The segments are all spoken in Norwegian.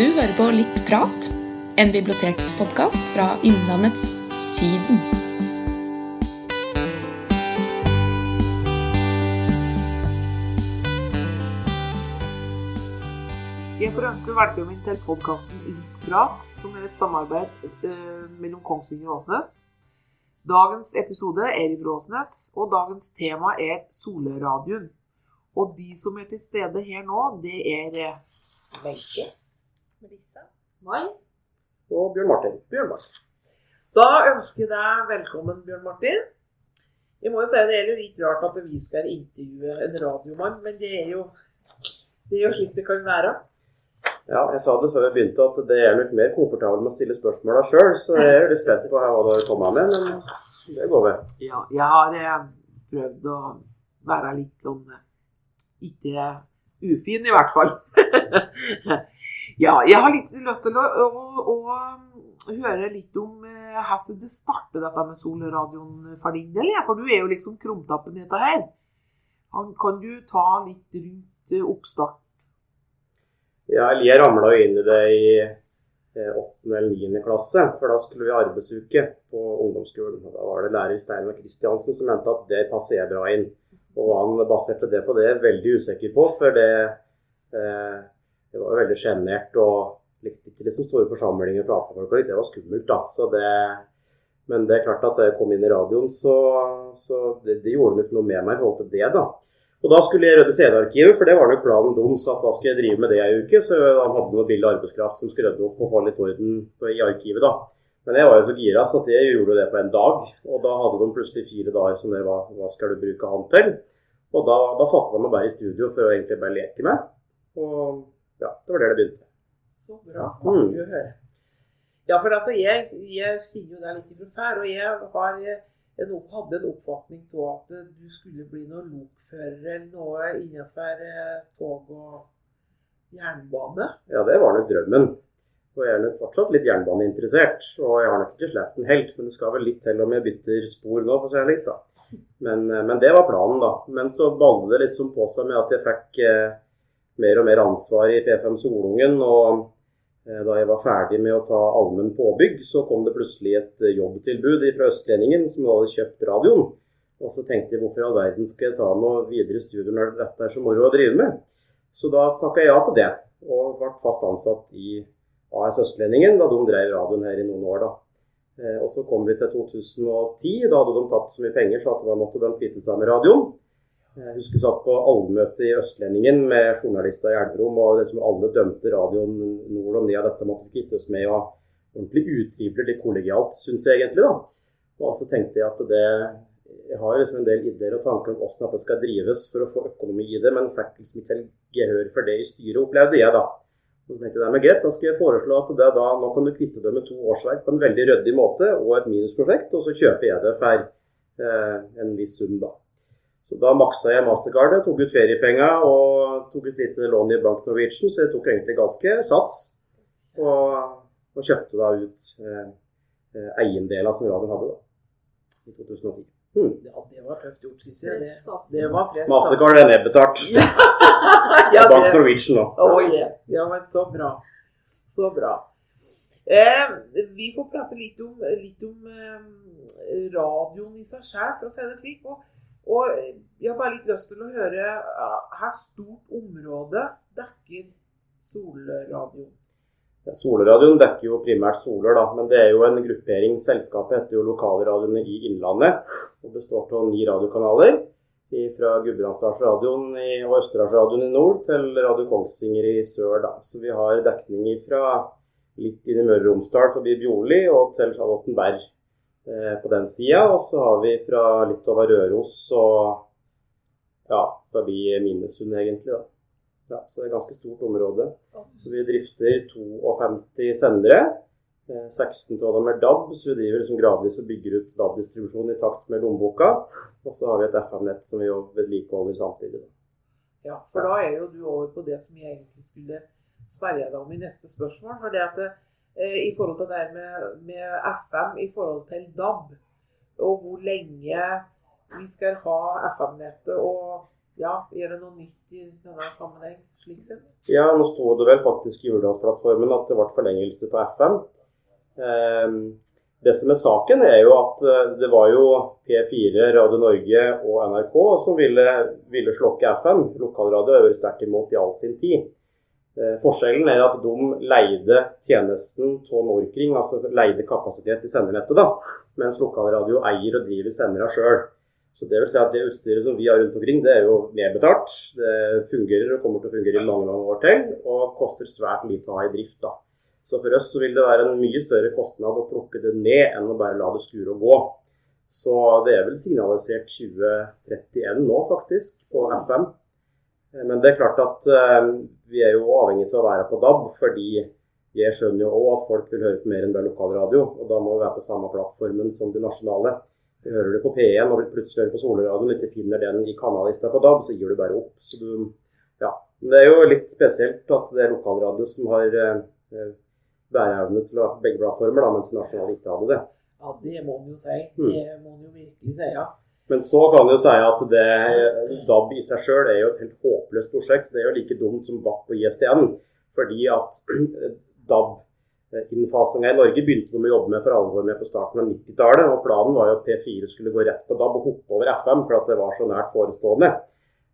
Du hører på Litt prat, en bibliotekspodkast fra Innlandets Syden. Jeg får ønske velkommen til podkasten Litt prat, som er et samarbeid eh, mellom Kongsvinger og Åsnes. Dagens episode er fra Åsnes, og dagens tema er Solradioen. Og de som er til stede her nå, det er Wenche, Melissa, Mai og Bjørn Martin. Bjørn Martin. Da ønsker jeg deg velkommen, Bjørn Martin. Jeg må jo si Det er jo litt rart at vi skal intervjue en radiomann, men det er jo, det er jo slik det kan være. Ja, jeg sa det før vi begynte at det er nok mer komfortabel med å stille spørsmåla sjøl, så jeg er litt spent på hva du har kommet med, men det går vel. Ja, jeg har eh, prøvd å være litt sånn eh, Ikke ufin, i hvert fall. ja, jeg har litt lyst til å, å, å høre litt om eh, hvordan det startet dette med Solradioen for din del. For du er jo liksom krumtappen i dette her. Kan, du ta litt rundt eh, oppstart? Ja, jeg ramla jo inn i det i eh, åttende eller niende klasse, for da skulle vi arbeidsuke på ungdomsskolen. Da var det lærer Steinar Kristiansen som mente at det passer jeg bra inn. Og han baserte det på, det veldig usikker på, for det, eh, det var jo veldig sjenert og likte ikke liksom store forsamlinger og prate med folk, det var skummelt, da. Så det, men det er klart at da jeg kom inn i radioen, så, så det, det gjorde nok noe med meg i forhold til det, da. Og da skulle jeg rydde CD-arkivet, for det var nok planen deres. at Da skal jeg drive med det ei uke. Så han hadde noe billig arbeidskraft som skulle rydde opp og få litt orden i arkivet. da. Men jeg var jo så gira at jeg gjorde det på en dag. Og da hadde de plutselig fire dager som det var hva skal du bruke han til? Og da, da satte de meg bare i studio for å egentlig bare leke med. Og ja, det var der det begynte. Så bra. Artig å høre. Ja, for altså, jeg, jeg sier jo deg litt ifra før, og jeg har en, hadde en oppfatning av at du skulle bli noen lokfører eller noe innenfor eh, tog og jernbane. Ja, det var nok drømmen. Og jeg er nok fortsatt litt jernbaneinteressert. Og jeg har nok ikke sluppet den helt, men det skal vel litt til om jeg bytter spor nå, for å si litt, da. Men, eh, men, det var planen, da. Men så ballet det liksom på seg med at jeg fikk eh, mer og mer ansvar i P5 Solungen. og Eh, da jeg var ferdig med å ta allmenn påbygg, så kom det plutselig et eh, jobbtilbud fra Østlendingen som hadde kjøpt radioen. Og så tenkte jeg hvorfor i all verden skal jeg ta noe videre studier når dette er så moro å drive med. Så da takka jeg ja til det, og ble fast ansatt i AS Østlendingen da de drev radioen her i noen år. da. Eh, og så kom vi til 2010. Da hadde de tapt så mye penger så at da måtte de kvitte seg med radioen. Jeg husker jeg satt på allmøte i Østlendingen med journalister i Elverum, og liksom alle dømte radioen nord og ned av dette måtte vi oss med. og Ordentlig utrivelig, kollegialt, syns jeg egentlig. da. Og så tenkte jeg at det Jeg har liksom en del ideer og tanker om hvordan dette skal drives for å få økonomi i det, men fikk liksom ikke gehør for det i styret, opplevde jeg da. Og så tenkte jeg det er greit, da skal jeg foreslå at det da, nå kan du kvitte det med to årsverk på en veldig ryddig måte og et minusprosjekt, og så kjøper jeg det for eh, en viss sum, da. Så da maksa jeg mastercardet, tok ut feriepenger og tok et lite lån i Bank Norwegian, så jeg tok egentlig ganske sats. Og, og kjøpte da ut eh, eh eiendeler som radioen hadde da, i 2010. Hmm. Ja, det var tøft gjort, syns jeg. Det, det var fresk Mastercard er nedbetalt. ja, Bank Norwegian nå. Oh, yeah. Ja, men så bra. Så bra. Eh, vi får prate litt om, litt om eh, radioen i seg sjøl, for å si det slik. Og og jeg har bare litt lyst til å høre Hvor stort område dekker Solradioen? Ja, Solradioen dekker jo primært Soler, da, men det er jo en gruppering. Selskapet heter jo Lokalradioene i Innlandet og består av ni radiokanaler. Fra Gudbrandsdalsradioen og Østerdalsradioen i nord til Radio Kongsvinger i sør. Da. Så vi har dekning fra litt inn i Møre og Romsdal forbi Bjorli og til Charlottenberg på den sida. Og så har vi fra litt over Røros og ja, forbi Minnesund, egentlig. da. Ja, så det er et ganske stort område. Så vi drifter 52 sendere. 16 eh, av dem er DAB, så vi driver liksom gradvis og bygger ut DAB-distribusjon i takt med lommeboka. Og så har vi et FM-nett som vi vedlikeholder samtidig. Ja, for da er jo du over på det som jeg egentlig skulle sperre deg om i neste spørsmål. For det at det, Eh, i forhold til det med, med, FM i forhold til DAB. Og hvor lenge vi skal ha FM-nettet. Og ja, gjøre noe nytt i denne sammenheng, slik sett. Ja, nå sto det vel faktisk i Hurdalsplattformen at det ble forlengelse på FM. Eh, det som er saken, er jo at eh, det var jo P4, Radio Norge og NRK som ville, ville slokke FM. Lokalradio har vært sterkt imot i all sin tid. Eh, forskjellen er at de leide tjenesten av Norkring, altså leide kapasitet i sendernettet, da, mens lokalradio eier og driver sendere sjøl. Så det vil si at det utstyret som vi har rundt omkring, det er jo nedbetalt. Det fungerer og kommer til å fungere i mange mange år til, og koster svært lite å ha i drift. da. Så for oss så vil det være en mye større kostnad å plukke det ned enn å bare la det skure og gå. Så det er vel signalisert 2031 nå, faktisk, på FM. Men det er klart at uh, vi er jo avhengig av å være på DAB, fordi jeg skjønner jo òg at folk vil høre på mer enn bare lokalradio. Og da må vi være på samme plattformen som de nasjonale. Du hører det på P1 og vil plutselig høre på Solradioen og ikke finner den i kanallista på DAB, så gir du bare opp. Så du, ja. Det er jo litt spesielt at det er lokalradio som har uh, bæreevne til å ha begge plattformer, da, mens nasjonale ikke hadde det. Ja, det må en jo si. Det må en jo virkelig si, ja. Men så kan du si at det, DAB i seg sjøl er jo et helt håpløst prosjekt. Det er jo like dumt som VAP og ISDN. Fordi at DAB-innfasinga i Norge begynte de å jobbe med for alvor med på starten av 90-tallet. Og planen var jo at P4 skulle gå rett på DAB og hoppe over FM, for at det var så nært forestående.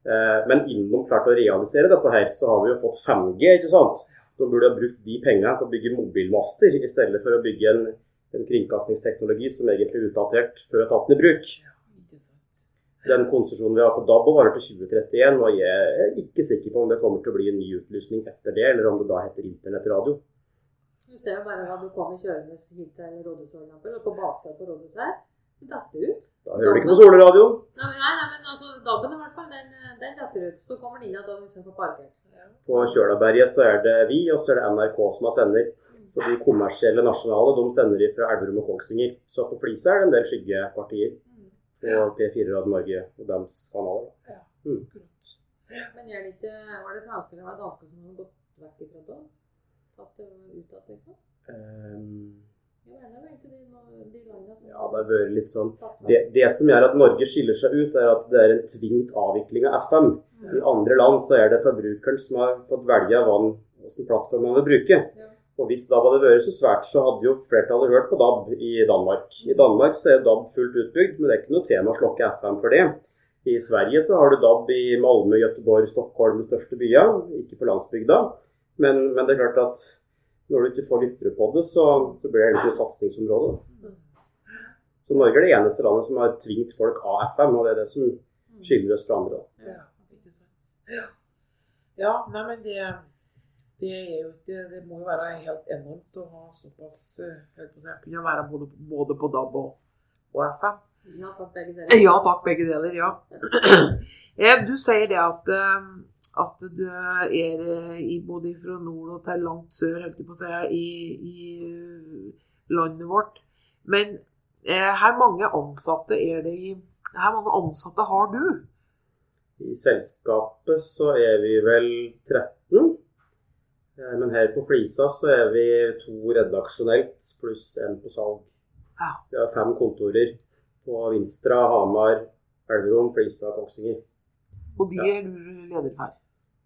Eh, men innen de klarte å realisere dette her, så har vi jo fått 5G, ikke sant. De burde ha brukt de pengene på å bygge mobilmaster, i stedet for å bygge en, en kringkastingsteknologi som egentlig er utdatert før tatt den i bruk. Den konsesjonen vi har på DAB varer til 2031, og jeg er ikke sikker på om det kommer til å bli en ny utlysning etter det, eller om det da heter internettradio. Du ser jo bare da du kommer kjørende hit til rådhuset, og på baksida på rådhuset her, det detter ut. Da hører du ikke på solradioen. Nei, nei, nei, men altså, DAB-en i hvert fall, den, den detter ut. Så kommer den inn igjen da du får parkert. På Kjølaberget så er det vi, og så er det NRK som har sender. Så de kommersielle nasjonale de sender de fra Elverum og Kongsvinger. Så på Flisa er det en del skyggepartier på P4 Radio Norge og deres kanaler. Ja, Mm. Men gjør det ikke Var det svensker eller dansker som hadde gått vekk fra da? Tatt det ut av liksom? Um, ja, det har vært litt sånn det, det som gjør at Norge skiller seg ut, er at det er en tvingt avvikling av FM. I andre land så er det forbrukeren som har fått velge hvilken plattform man vil bruke. Og hvis DAB hadde vært så svært, så hadde jo flertallet hørt på DAB i Danmark. I Danmark så er DAB fullt utbygd, men det er ikke noe tema å slokke FM for det. I Sverige så har du DAB i Malmö, Göteborg, Stockholm, de største byene, ikke på landsbygda. Men, men det er klart at når du ikke får lyttere på det, så, så blir det egentlig et satsingsområde. Så Norge er det eneste landet som har tvingt folk av FM, og det er det som skiller oss fra andre. Ja. Ja, ja nei, men det, det er jo ikke Det må jo være helt enormt å ha såpass eh, si, Kunne være både, både på DAB og, og FM. Ja, takk, begge deler. Ja takk, begge deler. Ja. Eh, Du sier det at, eh, at du er i, både fra nord og til langt sør helt jeg på si, i, i landet vårt. Men hvor mange ansatte er det i Hvor mange ansatte har du? I selskapet så er vi vel 13. Eh, Men her på Flisa så er vi to redaksjonelt pluss en på salg. Ja. Vi har fem kontorer på Vinstra, Hamar, Elverum, Flisa og Kongsvinger. Og de er du leder for?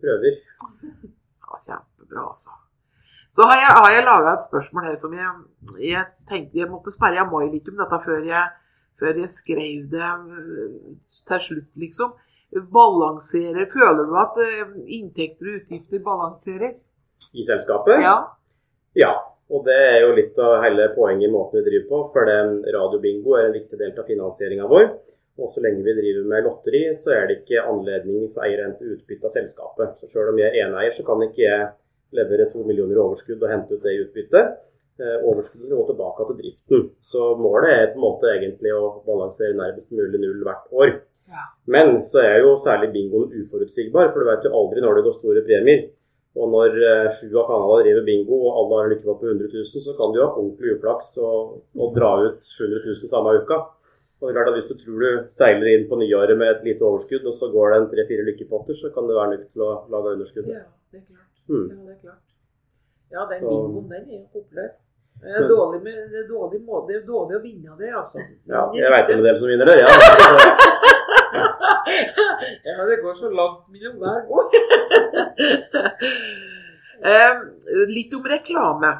Prøver. Ja, kjempebra, altså. Så har jeg, har jeg laga et spørsmål her som jeg, jeg tenkte jeg måtte sperre. Jeg må litt om dette før jeg, før jeg skrev det øh, til slutt, liksom. Balanserer Føler du at øh, inntekter og utgifter balanserer? I selskapet? Ja. Ja, og det er jo litt av hele poenget i måten vi driver på. For radiobingo er en viktig del av finansieringa vår. Og så lenge vi driver med lotteri, så er det ikke anledning for eier å hente utbytte av selskapet. Så selv om jeg er eneeier, så kan ikke jeg levere to millioner i overskudd og hente ut det i utbytte. Eh, Overskuddet går tilbake til driften. Så målet er på en måte egentlig å balansere nærmest mulig null hvert år. Ja. Men så er jo særlig bingoen uforutsigbar, for du vet jo aldri når det går store premier. Og når eh, sju av kanalene driver bingo og alle har en lykkepott på 100 000, så kan du ha ordentlig uflaks og, og dra ut 700 000 samme uka. Og det er klart at Hvis du tror du seiler inn på nyåret med et lite overskudd, og så går det en tre-fire lykkepotter, så kan du være nødt til å lage underskudd. ja, det er klart. Mm. Ja, det er klart. Ja, den Så- bingoen, den er jo populær. Det er dårlig, med, det er dårlig, må- det er dårlig å vinne det, altså. Ja, jeg veit om en del som vinner det. Ja. ja, det går så langt mellom hver gang. Eh, litt om reklame.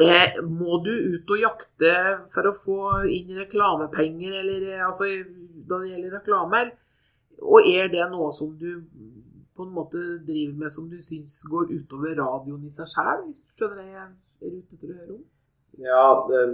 Eh, må du ut og jakte for å få inn reklamepenger, eller eh, altså da det gjelder reklamer? Og er det noe som du på en måte driver med som du syns går utover radioen i seg sjøl, hvis du skjønner det jeg er ute etter å høre om? Ja,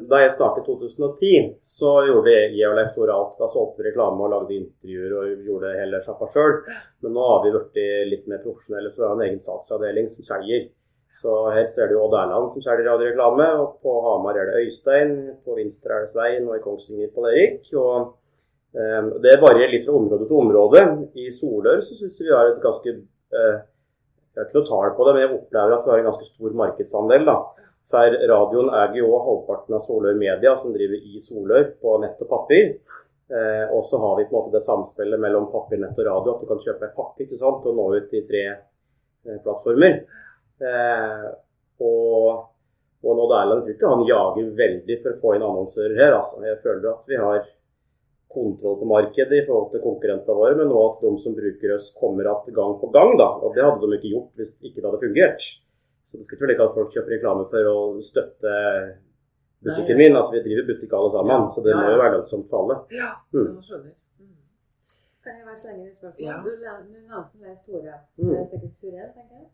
Da jeg startet i 2010, så gjorde jeg og Leif Tore alt. Da solgte vi reklame og lagde intervjuer og gjorde hele sjappa sjøl. Men nå har vi blitt litt mer profesjonelle, så vi har en egen saksavdeling som selger. Så her ser du Odd Erland som selger radioreklame, og på Hamar er det Øystein, på Vinstra er det Svein, og i Kongsvinger på Erik. Og um, det varierer litt fra område til område. I Solør så syns vi har et ganske uh, Jeg har ikke noe tall på det, men jeg opplever at vi har en ganske stor markedsandel. da. For radioen eier jo halvparten av Solør Media, som driver i Solør på nett og papir. Eh, og så har vi på en måte det samspillet mellom papirnett og radio, at du kan kjøpe en pakke ikke sant, og nå ut i tre eh, plattformer. Eh, og, og Odd Erland tror ikke han jager veldig for å få inn annonsører her. Altså. Jeg føler at vi har kontroll på markedet i forhold til konkurrentene våre, men nå at de som bruker oss, kommer att gang på gang. da, og Det hadde de ikke gjort hvis ikke det hadde fungert. Så det skal ikke være like at folk kjøper reklame for å støtte butikken Nei. min. altså Vi driver butikk alle sammen, Ja. så det Ja, må jo være lønnsomt for alle. Ja, Mm. jeg skjønner. Mm. Kan jeg være slenge et spørsmål? Ja. Du, du nevnte Leif Tore. Mm. Det er sikkert Syren, tenker jeg.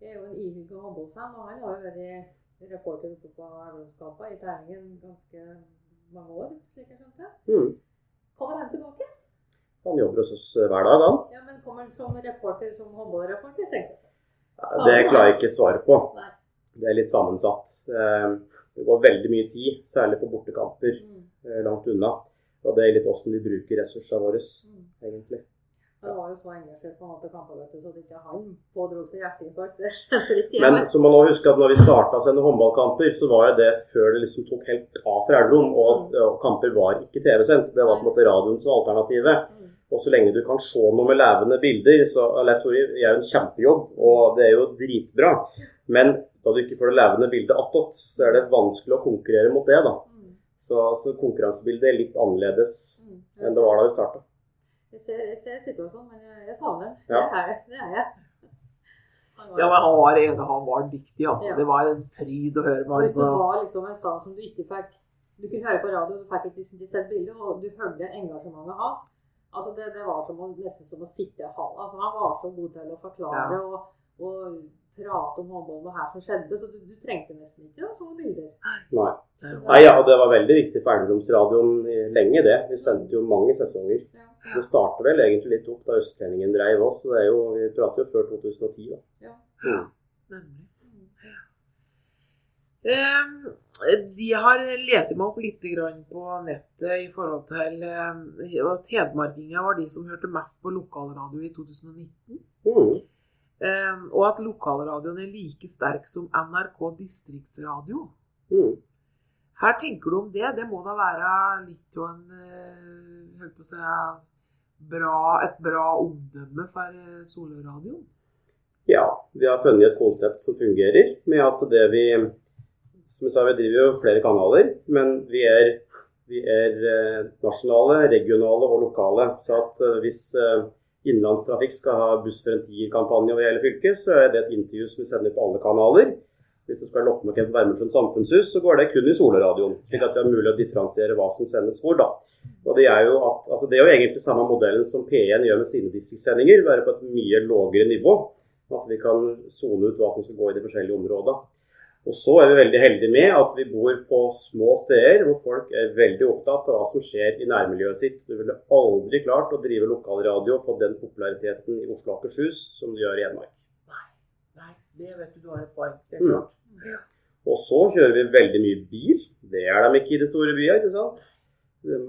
Det er jo en ihugga håndballfan, og han har jo vært reporter oppe på Elverumskampa i Terningen ganske mange år, slik jeg skjønte. Mm. Kommer han tilbake? Han jobber hos oss hver dag, han. Ja, men kommer han som reporter, som håndballreporter, tenker jeg. Det klarer jeg ikke svare på. Det er litt sammensatt. Eh, Det går veldig mye tid, særlig på bortekamper Mm. eh, langt unna. Og det er litt åssen vi bruker ressursene våre, Mm. egentlig. Han var jo så engasjert på måte kamper, så ikke han pådro seg hjerteinfarkt. Det. Men så må man også huske at når vi starta å sende håndballkamper, så var jo det før det liksom tok helt av for Elverum, og, og kamper var ikke TV-sendt. Det var på en måte radioen som alternativet. Mm. Og så lenge du kan se noe med levende bilder, så Leif Tore gjør en kjempejobb, og det er jo dritbra. Men da du ikke får det levende bildet attåt, så er det vanskelig å konkurrere mot det, da. Mm. Så, så konkurransebildet er litt annerledes Mm. enn det var da vi starta. Jeg ser, jeg ser situasjonen, men jeg, jeg savner den. Ja. Det er det. Det er jeg. Ja, men han var han var dyktig, altså. Ja. Det var en fryd å høre på. Hvis det var liksom en stad som du ikke fikk Du kunne høre på radio, du fikk ikke, liksom ikke sett bildet, og du hørte engasjementet hans. Altså det, det var som å, nesten som å sitte i hall. Altså han var så god til å forklare Ja. og, og prate om håndballen og her som skjedde, så du, du trengte nesten ikke å få bilder. Nei. Nei, ja, det var veldig viktig for Elverumsradioen lenge, det. Vi sendte jo mange sesonger. Ja. Det startet vel egentlig litt opp da Østlendingen dreiv oss, så det er jo, vi prater jo før 2010, da. Ja. Mm. Nemlig. Eh, De har lest meg opp litt på nettet i forhold til eh, at hedmarkinger var de som hørte mest på lokalradio i 2019. Mm. Eh, Og at lokalradioen er like sterk som NRK distriktsradio. Mm. Her tenker du om det? Det må da være litt av en eh, holdt på å si, bra, et bra omdømme for eh, Solørradioen? Ja, vi har funnet et konsept som fungerer, med at det vi Som jeg sa, vi driver jo flere kanaler, men vi er, vi er eh, nasjonale, regionale og lokale. Så at eh, hvis eh, innenlandstrafikk skal ha buss for en tier-kampanje over hele fylket, så er det et intervju som vi sender på alle kanaler. Hvis du skal lokke med Kent Wermersund samfunnshus, så går det kun i Solradioen. Slik at det er mulig å differensiere hva som sendes hvor, da. Og det er jo at, altså det er jo egentlig samme modellen som P1 gjør med sine distriktssendinger, bare på et mye lavere nivå. At vi kan sone ut hva som skal gå i de forskjellige områdene. Og så er vi veldig heldige med at vi bor på små steder hvor folk er veldig opptatt av hva som skjer i nærmiljøet sitt. Du ville aldri klart å drive lokalradio og få den populariteten i Oslo og Akershus som du gjør i Hedmark. Nei, det vet du, du har et poeng. Det er Mm. klart. Og så kjører vi veldig mye bil. Det er de ikke i de store byene, ikke sant?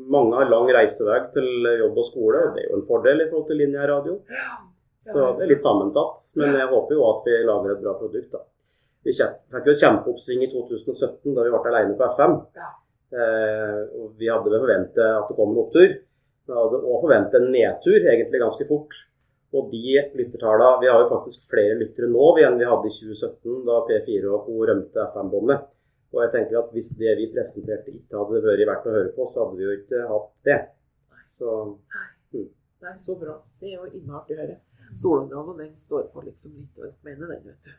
Mange har lang reisevei til jobb og skole, og det er jo en fordel i forhold til linjeradio. Så det er litt sammensatt. Men jeg håper jo at vi lager et bra produkt, da. Vi fikk jo et kjempeoppsving i 2017 da vi ble alene på FM. Ja. Eh, vi hadde vel forventet at det kom en opptur. Vi hadde òg forventet en nedtur, egentlig ganske fort. Og de lyttertallene Vi har jo faktisk flere lyttere nå enn vi hadde i 2017, da P4 og co. rømte FM-båndet. Og jeg tenker at hvis det vi presenterte ikke hadde vært verdt å høre på, så hadde vi jo ikke hatt det. Så det Nei, så bra. Det er jo innmari artig å høre. Solongraven, den står på liksom litt og mener den, vet du.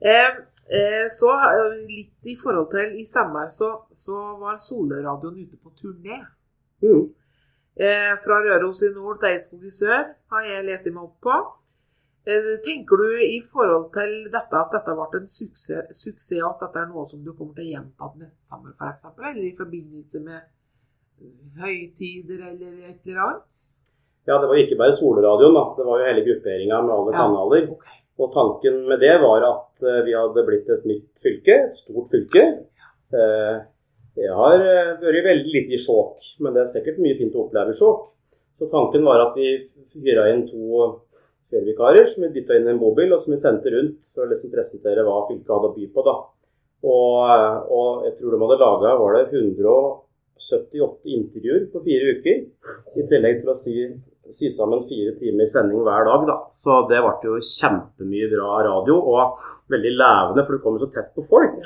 Eh, så eh, litt i forhold til I sommer så, så var Solradioen ute på turné. Mm. Eh, fra Røros i nord til Eidskog i sør har jeg lest meg opp på. Tenker du i forhold til dette at dette ble en suksess, suksess at dette er noe som du kommer til å gjenta neste sommer f.eks., eller i forbindelse med høytider eller et eller annet? Ja, det var ikke bare Solradioen, da. Det var jo hele grupperinga med alle Ja. kanaler. Ok. Og tanken med det var at eh, vi hadde blitt et nytt fylke, et stort fylke. Det har eh, vært veldig lite i Skjåk, men det er sikkert mye fint å oppleve i Skjåk. Så tanken var at vi hyra inn to ferievikarer som vi dytta inn i en bobil, og som vi sendte rundt for å liksom presentere hva fylket hadde å by på. da. Og, eh, og jeg tror de hadde laga var det 178 intervjuer på fire uker. I tillegg til å si, si sammen fire timer sending hver dag. da. Så det ble jo kjempemye bra radio, og veldig levende, for du kommer så tett på folk.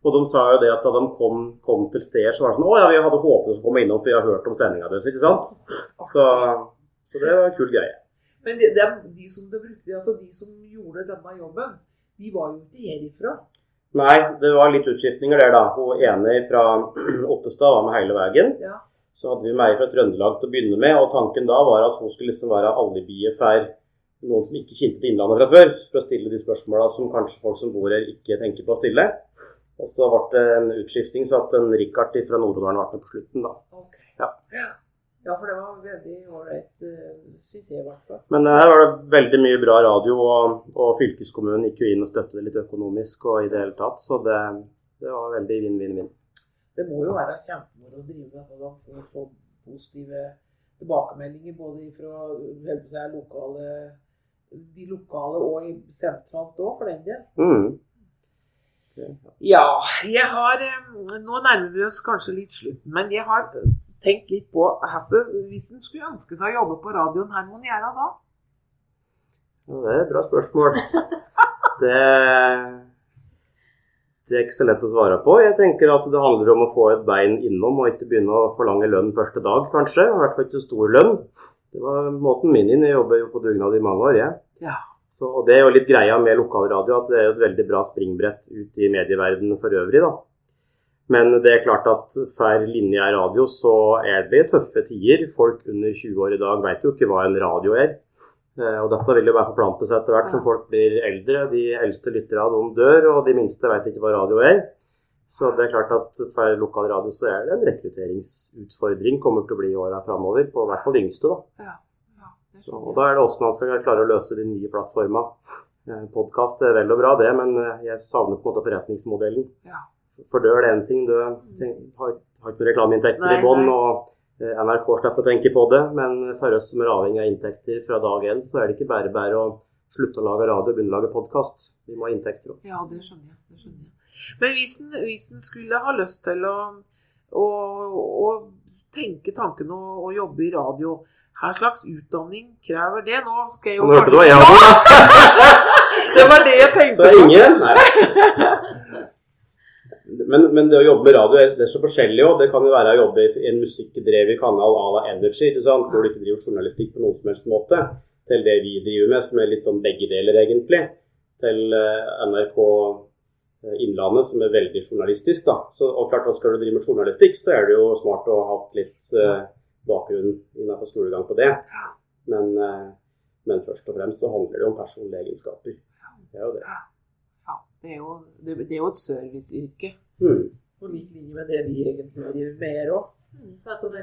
Og de sa jo det at da de kom, kom til steder, så var det sånn Å ja, vi hadde håpet å komme innom, for vi har hørt om sendinga deres, ikke sant? Så, så det var en kul greie. Men det, det de som det brukte, altså de som gjorde denne jobben, de var jo ikke herifra. Nei, det var litt utskiftninger der, da. Hun ene fra Ottestad var med hele veien. Ja. Så hadde vi meg fra Trøndelag til å begynne med, og tanken da var at hun skulle liksom være alibiet for noen som ikke kjente til Innlandet fra før, for å stille de spørsmåla som kanskje folk som bor her ikke tenker på å stille. Og så ble det en utskifting, så at en Richard fra Nord-Odalen ble med på slutten, da. Ok. Ja. ja. Ja, for det var veldig ålreit, syns jeg i hvert fall. Men her var det veldig mye bra radio, og, og fylkeskommunen gikk jo inn og støttet det litt økonomisk og i det hele tatt, så det, det var veldig vinn-vinn-vinn. Det må jo være kjempemoro å drive med dette. Da får så positive tilbakemeldinger både fra seg, lokale, de lokale og i sentralt òg, for den del. Mm. Ja, jeg har eh, Nå nærmer vi oss kanskje litt slutten, men jeg har tenkt litt på Hasse, Hvis en skulle ønske seg å jobbe på radioen, her må en gjøre da? Ja, det er et bra spørsmål. Det, det er ikke så lett å svare på. Jeg tenker at det handler om å få et bein innom, og ikke begynne å forlange lønn første dag, kanskje. I hvert fall ikke stor lønn. Det var måten min inn. Jeg jobber jo på dugnad i mange år, jeg. Ja. Så, og det er jo litt greia med lokalradio, at det er jo et veldig bra springbrett ut i medieverdenen for øvrig, da. Men det er klart at for lineær radio så er det tøffe tider. Folk under 20 år i dag vet jo ikke hva en radio er. Eh, Og dette vil jo bare forplante seg etter hvert som folk blir eldre. De eldste lytterne dør, og de minste vet ikke hva radio er. Så det er klart at for lokal radio så er det en rekrutteringsutfordring kommer til å bli i åra framover. På i hvert fall de yngste, da. Ja, ja, Så, og da er det hvordan man skal klare å løse de nye plattformene. Podkast er vel og bra, det, men eh, jeg savner på en måte forretningsmodellen. Ja. For dør det en ting, du har, har ikke reklameinntekter i bånn, og eh, NRK slipper å tenke på det. Men for oss som er avhengig av inntekter fra dag én, så er det ikke bare bare å slutte å lage radio og begynne å lage podkast. Vi må ha inntekter òg. Ja, det skjønner jeg. Det skjønner jeg. Men hvis en, hvis en skulle ha lyst til å, å, å tenke tanken å, å jobbe i radio, hva slags utdanning krever det? Nå skal jeg jo Nå hørte du hva jeg hadde, da! Det var det jeg tenkte. Det er på. ingen Nei. Men, men det å jobbe med radio det er så forskjellig òg. Det kan jo være å jobbe i en musikkdrevet kanal à la Energy, ikke sant? hvor du ikke driver journalistikk på noen som helst måte, til det vi driver med, som er litt sånn begge deler, egentlig. Til eh, NRK Innlandet, som er veldig journalistisk. da. Så, og klart, da Skal du drive med journalistikk, så er det jo smart å ha litt eh, bakgrunn innenfor skolegang på det. Men, eh, men først og fremst så handler det om personlige egenskaper. Det er jo det. Ja, det er jo, det, det er jo et serviceyrke. På lik linje med det vi egentlig driver med her òg. Mm, altså de,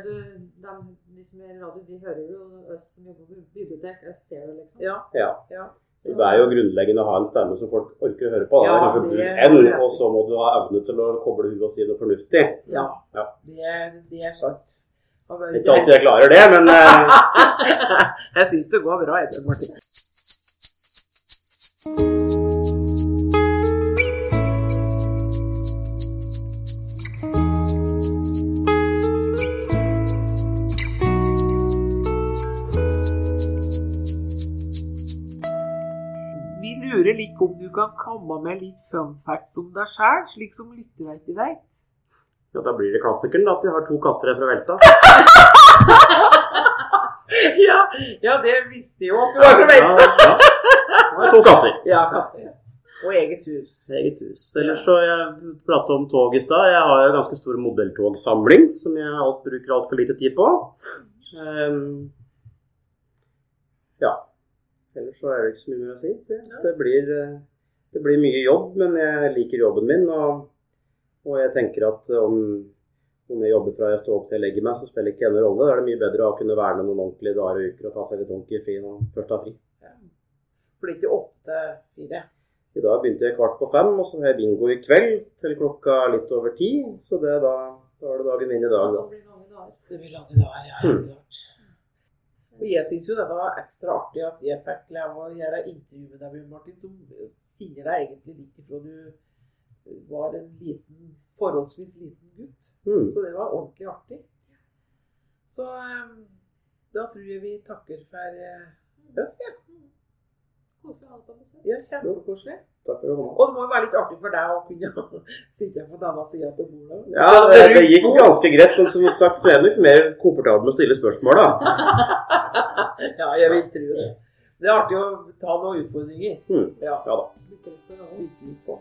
de som er i radio, de hører jo oss som jobber på bibliotek. Jeg ser det, liksom. Ja, Ja. ja. Det er jo grunnleggende å ha en stemme som folk orker å høre på. Da. Ja, det er det- en, og så må du ha evne til å koble huet og si noe fornuftig. ja. Ja. Det, det er sant. Ikke alltid jeg klarer det, men eh, jeg syns det går bra, etter, Martin. Om du kan komme med litt fun facts om deg sjæl, slik som lytterne ikke veit. ja, da blir det klassikeren da, at de har to katter fra Velta. Ja, ja, det visste jeg jo at du var fra velta. ja. ja. to katter. Ja, katter. Og eget hus. Eget hus. Ellers så jeg pratet om tog i stad. Jeg har jo ganske stor modelltogsamling som jeg alt, bruker altfor lite tid på. Um, ja. Ellers så er det ikke så mye mer å si. Det, det, blir, eh, det blir mye jobb, men jeg liker jobben min. Og, og jeg tenker at om, om jeg jobber fra jeg står opp til jeg legger meg, så spiller ikke en rolle. Da er det mye bedre å kunne være med noen ordentlige dager og uker og ta seg litt ordentlig fri når man først har fri. Ja. er ikke åtte fire. I dag begynte jeg kvart på fem, og så har jeg bingo i kveld til klokka litt over ti. Så det da, da er det dagen min i dag, da. Det blir lange dager. Det blir lange dager, ja. Helt klart. Og jeg syns jo det var ekstra artig at jeg fikk lov å gjøre intervju med deg, Bjørn Martin, som finner deg egentlig litt ifra du var en liten, forholdsvis liten gutt. Mm. Så det var ordentlig artig. Så eh, da tror jeg vi takker for eh, oss, ja. Koselig å ha deg på besøk. Ja, kjempekoselig. Og det må jo være litt artig for deg å kunne sitte på denne sida av bordet. Ja, det, det gikk ganske greit, men som sagt så er jeg nok mer komfortabel med å stille spørsmål, da. Ja, jeg vil tro det. Det er artig å ta noen utfordringer. Mm. Ja, Ja da. På.